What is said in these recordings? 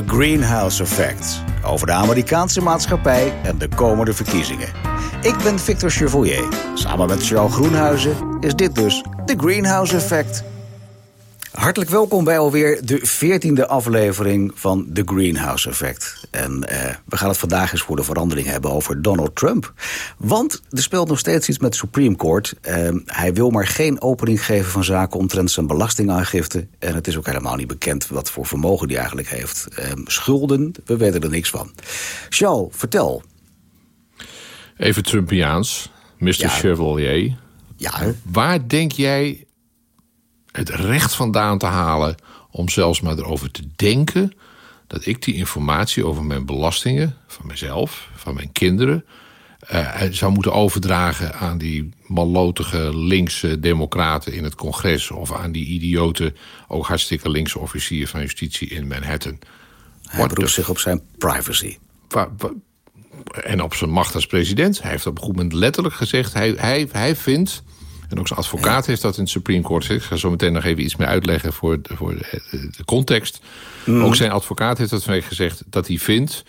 The Greenhouse Effect. Over de Amerikaanse maatschappij en de komende verkiezingen. Ik ben Victor Chevoyer. Samen met Charles Groenhuizen is dit dus The Greenhouse Effect. Hartelijk welkom bij alweer de veertiende aflevering van The Greenhouse Effect. En eh, we gaan het vandaag eens voor de verandering hebben over Donald Trump. Want er speelt nog steeds iets met de Supreme Court. Eh, hij wil maar geen opening geven van zaken omtrent zijn belastingaangifte. En het is ook helemaal niet bekend wat voor vermogen hij eigenlijk heeft. Eh, schulden, we weten er niks van. Charles, vertel. Even Trumpiaans, Mr. Ja. Chevalier. Ja, Waar denk jij het recht vandaan te halen om zelfs maar erover te denken dat ik die informatie over mijn belastingen, van mezelf, van mijn kinderen, eh, zou moeten overdragen aan die mallotige linkse democraten in het congres of aan die idiote, ook hartstikke linkse officier van justitie in Manhattan. hij What beroept zich op zijn privacy. Wa- en op zijn macht als president. Hij heeft op een goed moment letterlijk gezegd... hij, hij, hij vindt, en ook zijn advocaat heeft dat in het Supreme Court... gezegd. ik ga zo meteen nog even iets meer uitleggen voor, de- voor de, context. Ook zijn advocaat heeft dat vanwege gezegd... dat hij vindt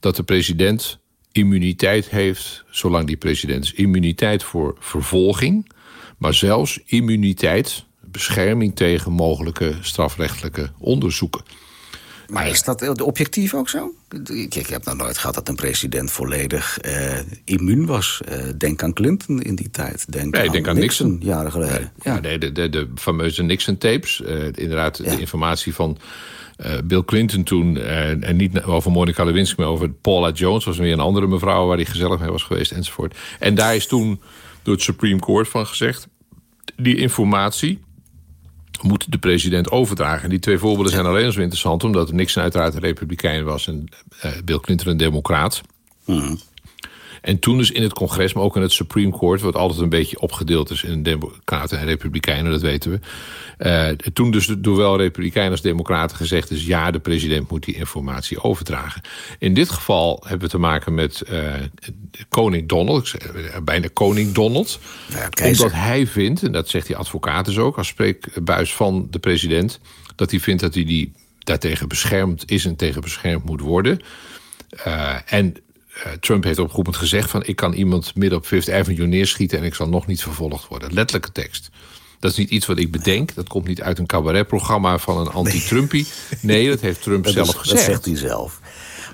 dat de president immuniteit heeft... zolang die president is. Immuniteit voor vervolging... maar zelfs immuniteit, bescherming tegen mogelijke strafrechtelijke onderzoeken. Maar is dat objectief ook zo? Ik, ik heb nog nooit gehad dat een president volledig eh, immuun was. Eh, denk aan Clinton in die tijd. Denk, Nee, aan, denk aan Nixon. Jaren geleden. Ja, Ja. nee, de, de, de fameuze Nixon-tapes. eh, inderdaad, Ja. de informatie van Bill Clinton toen. en niet over Monica Lewinsky, maar over Paula Jones. was weer een andere mevrouw waar hij gezellig mee was geweest, enzovoort. En daar is toen door het Supreme Court van gezegd... die informatie moet de president overdragen. En die twee voorbeelden zijn alleen zo interessant... omdat Nixon uiteraard een republikein was... en eh, Bill Clinton een democraat. En toen dus in het congres, maar ook in het Supreme Court... wat altijd een beetje opgedeeld is in democraten en republikeinen, dat weten we. Eh, toen dus door wel republikeinen als democraten gezegd is... ja, de president moet die informatie overdragen. In dit geval hebben we te maken met eh, koning Donald. Ik zeg, eh, bijna koning Donald. Ja. Omdat hij vindt, en dat zegt die advocaat dus ook... als spreekbuis van de president... dat hij vindt dat hij die daartegen beschermd is en tegen beschermd moet worden... Uh, en uh, Trump heeft op een moment gezegd van... ik kan iemand midden op Fifth Avenue neerschieten... en ik zal nog niet vervolgd worden. Letterlijke tekst. Dat is niet iets wat ik bedenk. Dat komt niet uit een cabaretprogramma van een anti-Trumpie. Nee, dat heeft Trump Dat, zelf is- dat gezegd. zegt hij zelf.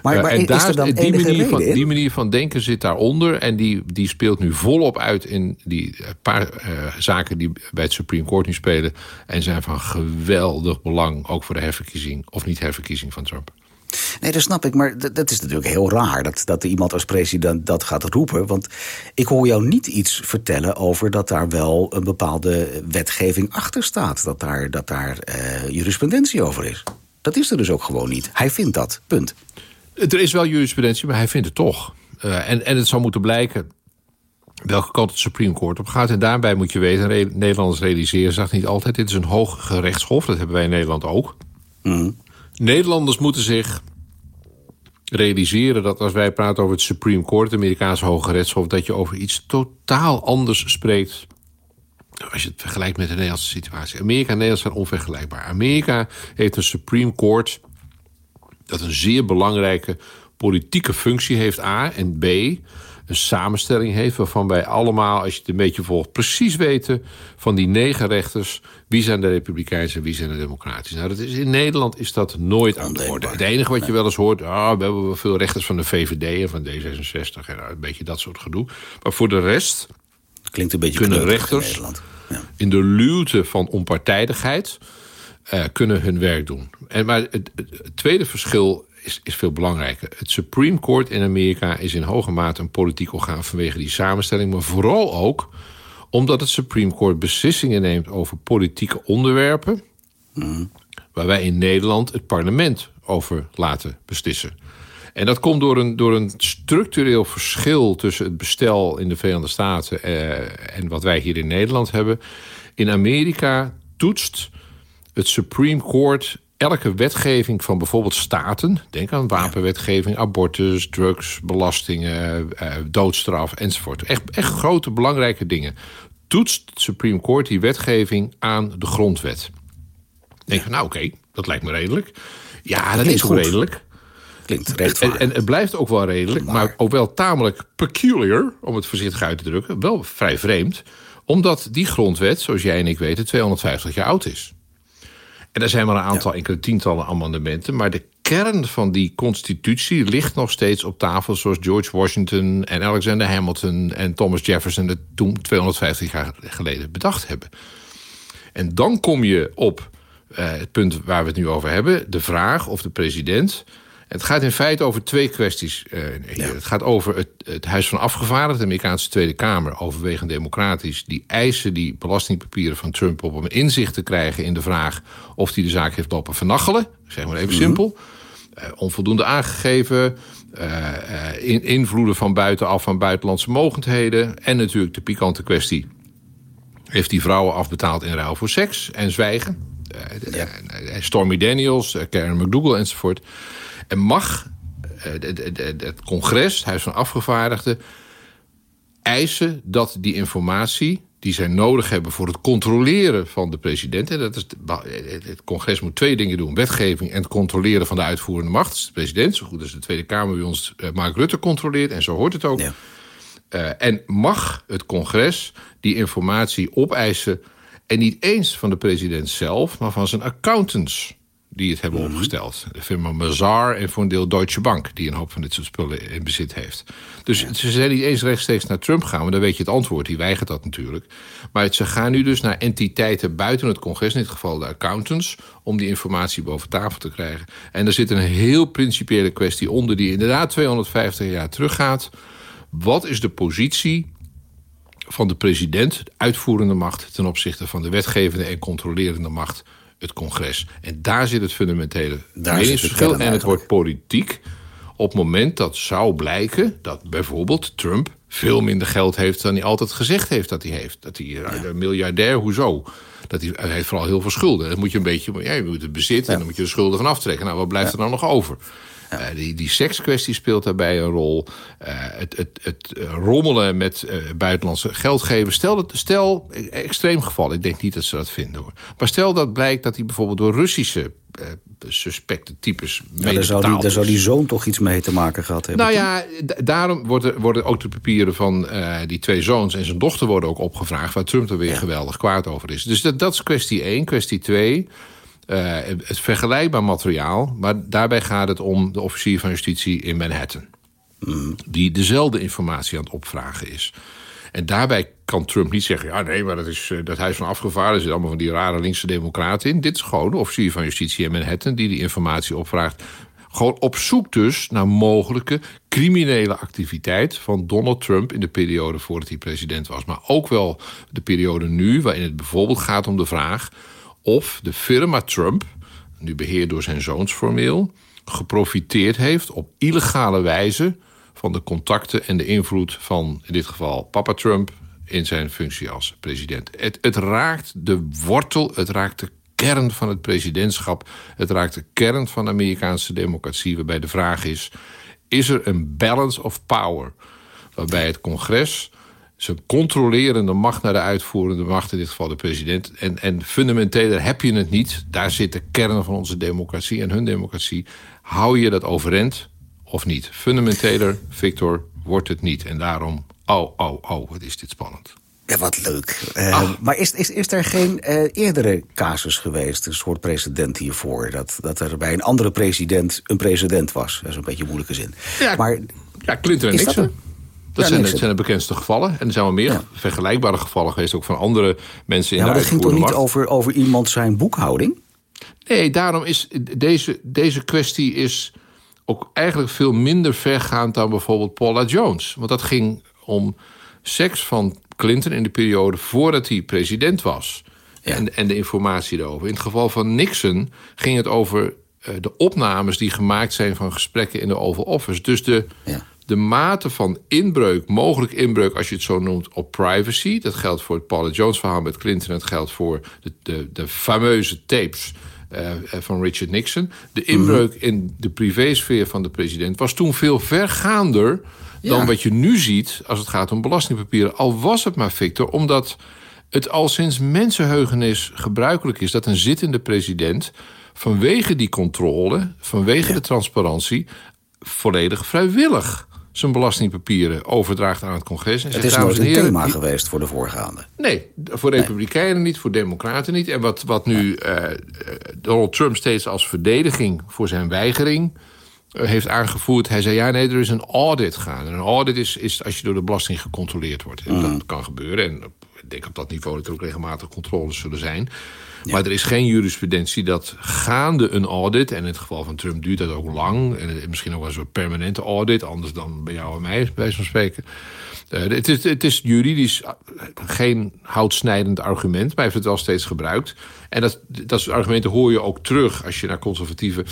Maar, Uh, maar en is daar, er dan die, manier van, die manier van denken zit daaronder. En die, die speelt nu volop uit in die eh, paar eh, zaken die bij het Supreme Court nu spelen. En zijn van geweldig belang, ook voor de herverkiezing of niet herverkiezing van Trump. Nee, dat snap ik. Maar dat, dat is natuurlijk heel raar dat, dat iemand als president dat gaat roepen. Want ik hoor jou niet iets vertellen over dat daar wel een bepaalde wetgeving achter staat. Dat daar, dat daar eh, jurisprudentie over is. Dat is er dus ook gewoon niet. Hij vindt dat. Punt. Er is wel jurisprudentie, maar hij vindt het toch. Uh, en, en het zal moeten blijken welke kant het Supreme Court op gaat. En daarbij moet je weten, Nederlanders realiseren zich niet altijd... dit is een hoog gerechtshof, dat hebben wij in Nederland ook. Mm. Nederlanders moeten zich realiseren dat als wij praten over het Supreme Court... het Amerikaanse Hoge Rechtshof... dat je over iets totaal anders spreekt... als je het vergelijkt met de Nederlandse situatie. Amerika en Nederland zijn onvergelijkbaar. Amerika heeft een Supreme Court... dat een zeer belangrijke politieke functie heeft, A. En B, een samenstelling heeft waarvan wij allemaal, als je het een beetje volgt... precies weten van die negen rechters... wie zijn de republikeins en wie zijn de democratisch. Nou, dat is, in Nederland is dat nooit aan de orde. Het enige wat je wel eens hoort... Ah, we hebben wel veel rechters van de VVD en van D66... en een beetje dat soort gedoe. Maar voor de rest... Klinkt een beetje kunnen kneuterig in rechters Nederland. Ja. in de luwte van onpartijdigheid... Uh, kunnen hun werk doen. En, maar het tweede verschil is, is, veel belangrijker. Het Supreme Court in Amerika is in hoge mate een politiek orgaan vanwege die samenstelling, maar vooral ook omdat het Supreme Court beslissingen neemt over politieke onderwerpen, waar wij in Nederland het parlement over laten beslissen. En dat komt door een, door een structureel verschil tussen het bestel in de Verenigde Staten uh, en wat wij hier in Nederland hebben. In Amerika toetst het Supreme Court elke wetgeving van bijvoorbeeld staten... denk aan wapenwetgeving, abortus, drugs, belastingen, uh, doodstraf enzovoort. Echt, echt grote, belangrijke dingen. Toetst het Supreme Court die wetgeving aan de grondwet. denk je, nou oké, okay, Dat lijkt me redelijk. Ja, dat, is goed. redelijk. Klinkt rechtvaardig. En, en, het blijft ook wel redelijk, maar. ook wel tamelijk peculiar, om het voorzichtig uit te drukken. Wel vrij vreemd, omdat die grondwet, zoals jij en ik weten, 250 jaar oud is. En er zijn maar een aantal enkele tientallen amendementen, maar de kern van die constitutie ligt nog steeds op tafel... zoals George Washington en Alexander Hamilton en Thomas Jefferson... het toen 250 jaar geleden bedacht hebben. En dan kom je op uh, het punt waar we het nu over hebben... de vraag of de president... Het gaat in feite over twee kwesties. Uh, Het gaat over het, het, Huis van Afgevaardigden, de Amerikaanse Tweede Kamer, overwegend democratisch. Die eisen die belastingpapieren van Trump op om inzicht te krijgen in de vraag of hij de zaak heeft lopen vernachelen. Zeg maar even mhm. simpel. Uh, onvoldoende aangegeven. Uh, in, invloeden van buitenaf van buitenlandse mogendheden. En natuurlijk de pikante kwestie. Heeft die vrouwen afbetaald in ruil voor seks en zwijgen? Ja. Stormy Daniels, Karen McDougal enzovoort. En mag het congres, het Huis van Afgevaardigden... eisen dat die informatie die zij nodig hebben voor het controleren van de president. En dat is, het congres moet twee dingen doen. Wetgeving en het controleren van de uitvoerende macht. Is de president, zo goed als de Tweede Kamer bij ons Mark Rutte controleert. En zo hoort het ook. Ja. Uh, en mag het congres die informatie opeisen... en niet eens van de president zelf, maar van zijn accountants die het hebben mhm. opgesteld. De firma Mazar en voor een deel Deutsche Bank... die een hoop van dit soort spullen in bezit heeft. Dus ze zijn niet eens rechtstreeks naar Trump gaan... maar dan weet je het antwoord, die weigert dat natuurlijk. Maar ze gaan nu dus naar entiteiten buiten het congres... in dit geval de accountants... om die informatie boven tafel te krijgen. En er zit een heel principiële kwestie onder... die inderdaad 250 jaar teruggaat. Wat is de positie van de president, de uitvoerende macht... ten opzichte van de wetgevende en controlerende macht het congres. En daar zit het fundamentele meningsverschil. En het wordt politiek op het moment dat zou blijken... dat bijvoorbeeld Trump veel minder geld heeft dan hij altijd gezegd heeft dat hij heeft. Dat hij ja. een miljardair, hoezo? Dat hij, hij heeft vooral heel veel schulden. Dan moet je een beetje, ja, je moet het bezitten en dan moet je de schulden van aftrekken. Nou, wat blijft er dan nog over? Uh, die, die sekskwestie speelt daarbij een rol. Uh, het, het, het eh, rommelen met uh, buitenlandse geldgevers. Stel, dat, stel, extreem geval, ik denk niet dat ze dat vinden hoor. Maar stel dat blijkt dat hij bijvoorbeeld door Russische suspecte types ja, daar, zou die, daar zou die zoon toch iets mee te maken gehad hebben? Nou ja, daarom worden, worden ook de papieren van uh, die twee zoons en zijn dochter worden ook opgevraagd... waar Trump er weer ja. geweldig kwaad over is. Dus dat, dat is kwestie één. Kwestie twee... Uh, het vergelijkbaar materiaal, maar daarbij gaat het om de officier van justitie in Manhattan. Mm. Die dezelfde informatie aan het opvragen is. En daarbij kan Trump niet zeggen... ja, nee, maar dat, is, uh, dat huis van afgevaardigden... zit allemaal van die rare linkse democraten in. Dit is gewoon de officier van justitie in Manhattan... die die informatie opvraagt. Gewoon op zoek dus naar mogelijke criminele activiteit... van Donald Trump in de periode voordat hij president was. Maar ook wel de periode nu, waarin het bijvoorbeeld gaat om de vraag of de firma Trump, nu beheerd door zijn zoons formeel, geprofiteerd heeft op illegale wijze van de contacten en de invloed van in dit geval papa Trump in zijn functie als president. Het, het raakt de wortel, het raakt de kern van het presidentschap, het raakt de kern van de Amerikaanse democratie, waarbij de vraag is: is er een balance of power? Waarbij het congres zijn controlerende macht naar de uitvoerende macht, in dit geval de president. En, en fundamenteler heb je het niet. Daar zit de kern van onze democratie en hun democratie. Hou je dat overeind of niet? Fundamenteler, Victor, wordt het niet. En daarom, oh, oh, oh, wat is dit spannend. Ja, wat leuk. Uh, maar is, is, is er geen uh, eerdere casus geweest, een soort precedent hiervoor... Dat, dat er bij een andere president een president was? Dat is een beetje een moeilijke zin. Ja, maar, ja Clinton en Nixon. Dat, zijn, zijn, de bekendste gevallen. En er zijn wel meer vergelijkbare gevallen geweest... ook van andere mensen in ja, maar dat ging toch niet over, over iemand zijn boekhouding? Nee, daarom is deze, deze kwestie is ook eigenlijk veel minder vergaand... dan bijvoorbeeld Paula Jones. Want dat ging om seks van Clinton in de periode voordat hij president was. En, en de informatie erover. In het geval van Nixon ging het over uh, de opnames die gemaakt zijn... van gesprekken in de Oval Office. Dus de... Ja de mate van inbreuk, mogelijk inbreuk als je het zo noemt, op privacy. Dat geldt voor het Paula Jones verhaal met Clinton. Dat geldt voor de, de, de fameuze tapes uh, van Richard Nixon. De inbreuk mhm. in de privésfeer van de president was toen veel vergaander dan wat je nu ziet als het gaat om belastingpapieren. Al was het maar, Victor, omdat het al sinds mensenheugenis gebruikelijk is dat een zittende president vanwege die controle, vanwege de transparantie, volledig vrijwillig zijn belastingpapieren overdraagt aan het congres. En het is nooit een thema geweest voor de voorgaande. Nee, voor republikeinen niet, voor democraten niet. En wat, wat nu uh, Donald Trump steeds als verdediging voor zijn weigering uh, heeft aangevoerd. Hij zei, ja nee, er is een audit gaan. En een audit is, is als je door de belasting gecontroleerd wordt. En dat mm. kan gebeuren. En ik denk op dat niveau dat er ook regelmatig controles zullen zijn. Maar er is geen jurisprudentie dat gaande een audit... en in het geval van Trump duurt dat ook lang... en misschien ook wel een soort permanente audit... anders dan bij jou en mij, bij van spreken... Uh, het, is, het is juridisch geen houtsnijdend argument, maar hij heeft het wel steeds gebruikt. En dat, dat soort argumenten hoor je ook terug als je naar conservatieve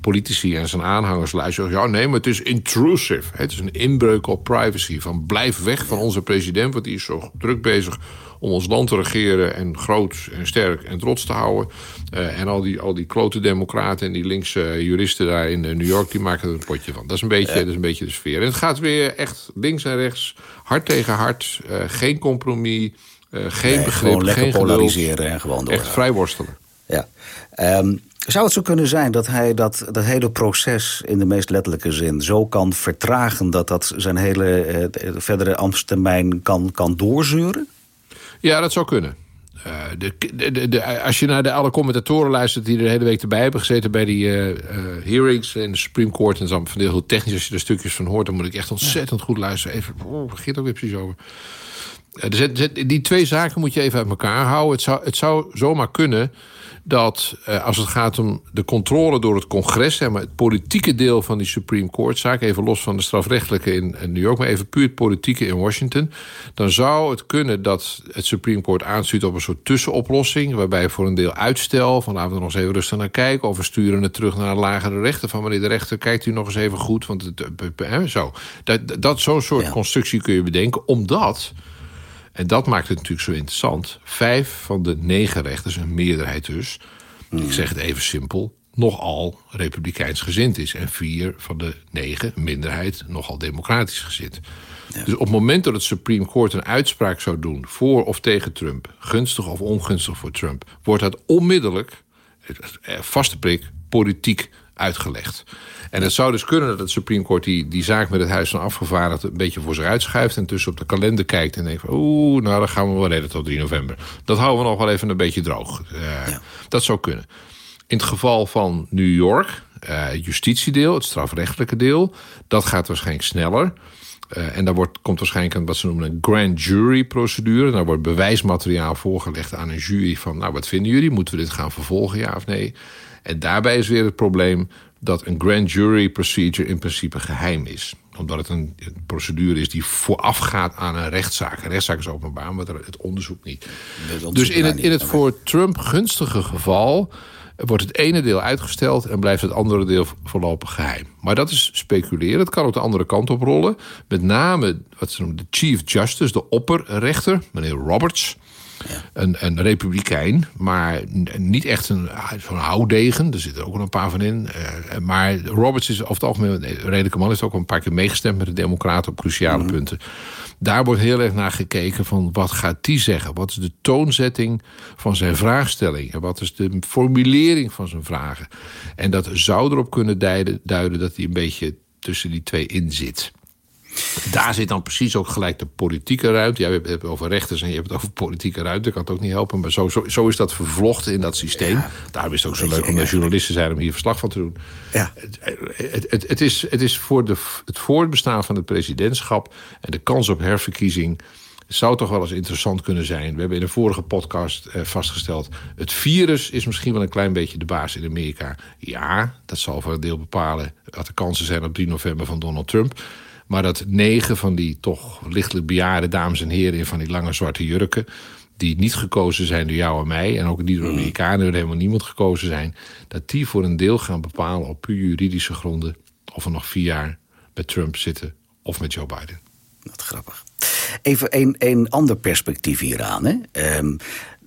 politici en zijn aanhangers luisteren. Ja, nee, maar het is intrusive. Het is een inbreuk op privacy. Van blijf weg van onze president, want die is zo druk bezig om ons land te regeren en groot en sterk en trots te houden. Uh, en al die, al die klote democraten en die linkse juristen daar in New York, die maken er een potje van. Dat is een beetje, dat is een beetje de sfeer. En het gaat weer echt links en rechts, hard tegen hard, uh, geen compromis, uh, geen nee, begrip, geen polariseren en gewoon door. Echt vrijworstelen. Ja. Um, zou het zo kunnen zijn dat hij dat, dat hele proces in de meest letterlijke zin zo kan vertragen dat dat zijn hele uh, verdere ambtstermijn kan, kan doorzeuren? Ja, dat zou kunnen. Uh, de, de, de, als je naar de alle commentatoren luistert die er de hele week erbij hebben gezeten bij die uh, hearings in de Supreme Court en zo, van heel technisch, als je er stukjes van hoort, dan moet ik echt ontzettend goed luisteren. Even, oh, begint ook weer precies over. die twee zaken moet je even uit elkaar houden. Het zou, het zou zomaar kunnen dat eh, als het gaat om de controle door het congres... Zeg maar, het politieke deel van die Supreme Court-zaak... even los van de strafrechtelijke in, New York... maar even puur het politieke in Washington... dan zou het kunnen dat het Supreme Court aanstuurt op een soort tussenoplossing... waarbij voor een deel uitstel, van laten we er nog eens even rustig naar kijken... of we sturen het terug naar een lagere rechter... van meneer de rechter, kijkt u nog eens even goed... want het, eh, zo. Dat, dat, zo'n soort constructie kun je bedenken, omdat... En dat maakt het natuurlijk zo interessant. Vijf van de negen rechters, een meerderheid dus... ik zeg het even simpel, nogal republikeins gezind is. En vier van de negen, minderheid, nogal democratisch gezind. Dus op het moment dat het Supreme Court een uitspraak zou doen... voor of tegen Trump, gunstig of ongunstig voor Trump... wordt dat onmiddellijk, vaste prik, politiek uitgelegd. En het zou dus kunnen dat het Supreme Court die, die zaak met het Huis van Afgevaardigden... een beetje voor zich uitschuift en tussen op de kalender kijkt... en denkt van, oeh, nou dan gaan we wel redden tot 3 november. Dat houden we nog wel even een beetje droog. Uh, Dat zou kunnen. In het geval van New York, uh, justitiedeel, het strafrechtelijke deel... dat gaat waarschijnlijk sneller... Uh, en daar wordt, komt waarschijnlijk een wat ze noemen een grand jury procedure. Daar wordt bewijsmateriaal voorgelegd aan een jury van... nou, wat vinden jullie? Moeten we dit gaan vervolgen, ja of nee? En daarbij is weer het probleem dat een grand jury procedure in principe geheim is. Omdat het een, procedure is die voorafgaat aan een rechtszaak. Een rechtszaak is openbaar, maar het onderzoek niet. dus in het, in het voor Trump gunstige geval wordt het ene deel uitgesteld en blijft het andere deel voorlopig geheim. Maar dat is speculeren. Het kan ook de andere kant op rollen. Met name wat ze noemen de Chief Justice, de opperrechter, meneer Roberts. Een, een republikein, maar niet echt een, zo'n houdegen. Er zitten ook wel een paar van in. Uh, maar Roberts is over het algemeen een redelijke man. Is ook een paar keer meegestemd met de democraten op cruciale mhm. punten. Daar wordt heel erg naar gekeken van wat gaat die zeggen? Wat is de toonzetting van zijn vraagstelling? En wat is de formulering van zijn vragen? En dat zou erop kunnen duiden, duiden dat hij een beetje tussen die twee in zit. Daar zit dan precies ook gelijk de politieke ruimte. Ja, we hebben het over rechters en je hebt het over politieke ruimte. Dat kan het ook niet helpen. Maar zo, zo, zo is dat vervlochten in dat systeem. Ja, Daarom is het ook zo leuk om de journalisten zijn om hier verslag van te doen. Ja. Het, het, het, is, het is voor de, het voortbestaan van het presidentschap en de kans op herverkiezing zou toch wel eens interessant kunnen zijn. We hebben in de vorige podcast eh, vastgesteld... het virus is misschien wel een klein beetje de baas in Amerika. Ja, dat zal voor een deel bepalen... wat de kansen zijn op 3 november van Donald Trump. Maar dat negen van die toch lichtelijk bejaarde dames en heren... in van die lange zwarte jurken... die niet gekozen zijn door jou en mij... en ook niet door mm. Amerikanen, door helemaal niemand gekozen zijn... dat die voor een deel gaan bepalen op puur juridische gronden... of we nog vier jaar met Trump zitten of met Joe Biden. Wat grappig. Even een, een ander perspectief hieraan. Hè? Um,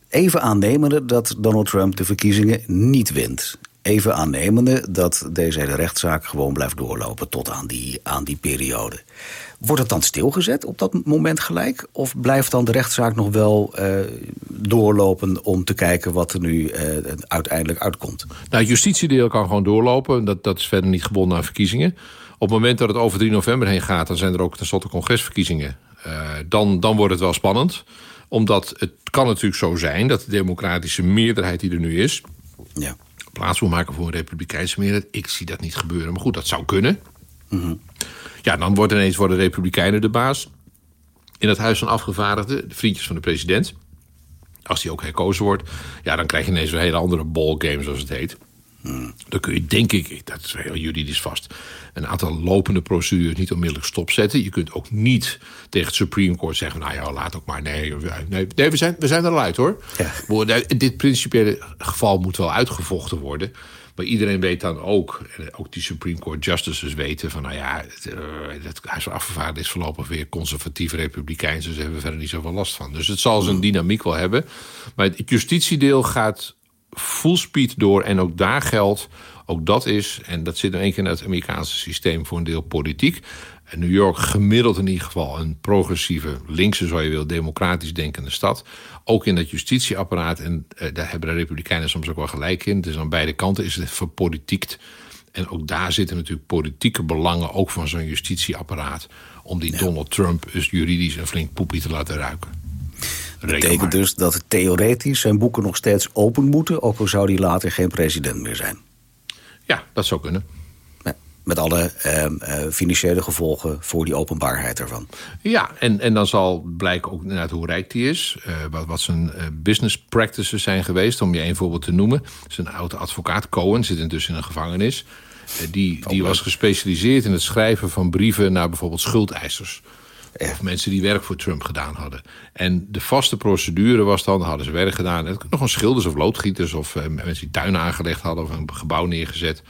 even aannemende dat Donald Trump de verkiezingen niet wint Even aannemende dat deze hele rechtszaak gewoon blijft doorlopen tot aan die, aan die periode. Wordt het dan stilgezet op dat moment gelijk? Of blijft dan de rechtszaak nog wel uh, doorlopen om te kijken wat er nu uh, uiteindelijk uitkomt? Nou, het justitiedeel kan gewoon doorlopen. Dat, dat is verder niet gebonden aan verkiezingen. Op het moment dat het over 3 november heen gaat, dan zijn er ook tenslotte congresverkiezingen. Uh, dan, dan wordt het wel spannend. Omdat het kan natuurlijk zo zijn dat de democratische meerderheid die er nu is. Ja. Plaats wil maken voor een republikeinse meerderheid. Ik zie dat niet gebeuren. Maar goed, dat zou kunnen. Mm -hmm. Ja, dan wordt ineens worden de Republikeinen de baas. In het Huis van Afgevaardigden, de vriendjes van de president. Als die ook herkozen wordt, ja, dan krijg je ineens een hele andere ballgame, zoals het heet. Hmm. Dan kun je, denk ik, dat is heel juridisch vast, een aantal lopende procedures niet onmiddellijk stopzetten. Je kunt ook niet tegen het Supreme Court zeggen: Nou ja, laat ook maar. Nee, nee, nee we, zijn, we zijn er al uit hoor. Ja. Dit principiële geval moet wel uitgevochten worden. Maar iedereen weet dan ook, ook die Supreme Court Justices weten van, nou ja, het, uh, het Huis van Afgevaardigden is voorlopig weer conservatief republikeins, dus daar hebben we verder niet zoveel last van. Dus het zal zijn dynamiek wel hebben. Maar het justitiedeel gaat full speed door en ook daar geldt, ook dat is, en dat zit in één keer in het Amerikaanse systeem voor een deel politiek. En New York gemiddeld in ieder geval een progressieve, linkse, zou je wil, democratisch denkende stad. Ook in dat justitieapparaat, en uh, daar hebben de Republikeinen soms ook wel gelijk in. Dus aan beide kanten is het verpolitiekt. En ook daar zitten natuurlijk politieke belangen, ook van zo'n justitieapparaat, om die Donald Trump dus juridisch een flink poepie te laten ruiken. Dat betekent dus dat theoretisch zijn boeken nog steeds open moeten, ook al zou hij later geen president meer zijn. Ja, dat zou kunnen. Met alle uh, financiële gevolgen voor die openbaarheid ervan. Ja, en, en dan zal blijken ook inderdaad hoe rijk die is. Uh, wat, wat zijn uh, business practices zijn geweest. Om je een voorbeeld te noemen. Zijn oude advocaat Cohen zit intussen in een gevangenis. die die was gespecialiseerd in het schrijven van brieven naar bijvoorbeeld schuldeisers. Of mensen die werk voor Trump gedaan hadden. En de vaste procedure was dan, hadden ze werk gedaan. Nog een schilders of loodgieters of mensen die tuinen aangelegd hadden of een gebouw neergezet.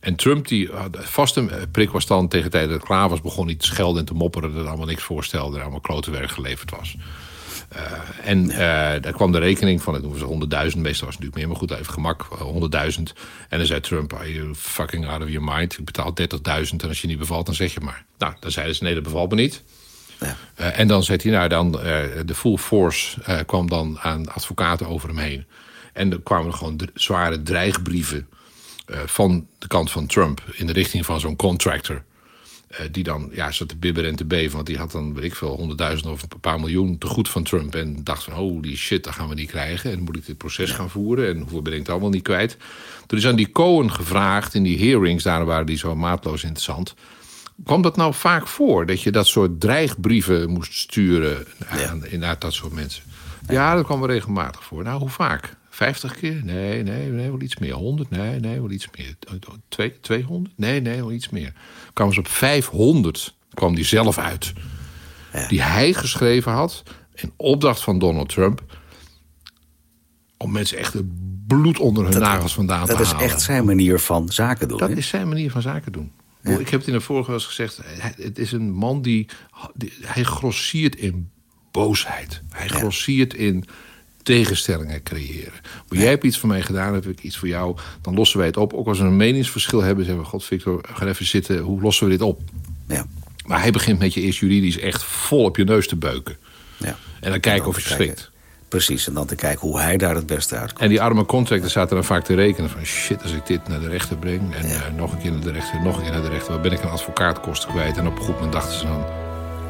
En Trump, die vaste prik was dan tegen de tijd dat het klaar was... begon hij te schelden en te mopperen dat er allemaal niks voorstelde... en allemaal klote werk geleverd was. En daar kwam de rekening van, het noemen ze 100.000, meestal was het natuurlijk meer, maar goed, even gemak, 100.000. En dan zei Trump, are you fucking out of your mind? Ik betaal 30.000 en als je niet bevalt, dan zeg je maar. Nou, dan zeiden ze, nee, dat bevalt me niet. Ja. Uh, en dan zei hij, nou, dan, de full force kwam dan aan advocaten over hem heen. En er kwamen er gewoon zware dreigbrieven van de kant van Trump in de richting van zo'n contractor. Die dan ja, zat te bibberen en te beven. Want die had dan, weet ik veel, honderdduizend of een paar miljoen te goed van Trump. En dacht van, holy shit, dat gaan we niet krijgen. En moet ik dit proces gaan voeren. En hoeveel ben ik het allemaal niet kwijt. Toen is aan die Cohen gevraagd in die hearings. Daar waren die zo maatloos interessant. Kwam dat nou vaak voor? Dat je dat soort dreigbrieven moest sturen aan, ja. naar dat soort mensen? Ja, dat kwam er regelmatig voor. Nou, hoe vaak? 50 keer? Nee, nee, nee, wel iets meer. 100? Nee, nee, wel iets meer. 200? Nee, nee, wel iets meer. Kwam ze op 500, kwam die zelf uit. Ja. Die hij geschreven had, in opdracht van Donald Trump... om mensen echt het bloed onder hun nagels vandaan te halen. Dat is echt zijn manier van zaken doen. Dat is zijn manier van zaken doen. Ja. Ik heb het in de vorige wel eens gezegd. Het is een man die, die hij grossiert in boosheid. Hij ja. grossiert in tegenstellingen creëren. Maar jij hebt iets voor mij gedaan, heb ik iets voor jou. Dan lossen wij het op. Ook als we een meningsverschil hebben, zeggen we... God, Victor, ga even zitten. Hoe lossen we dit op? Ja. Maar hij begint met je eerst juridisch echt vol op je neus te beuken. Ja. En dan kijken of je schrikt. Precies, en dan te kijken hoe hij daar het beste uitkomt. En die arme contractor zaten dan vaak te rekenen van... shit, als ik dit naar de rechter breng en ja. uh, nog een keer naar de rechter... nog een keer naar de rechter, dan ben ik een advocaatkosten kwijt. En op een goed moment dachten ze dan...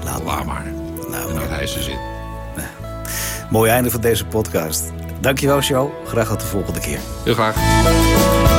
Laat, Laat maar. maar. Nou, en dan had hij ze zin. Mooi einde van deze podcast. Dankjewel, show. Graag tot de volgende keer. Heel graag.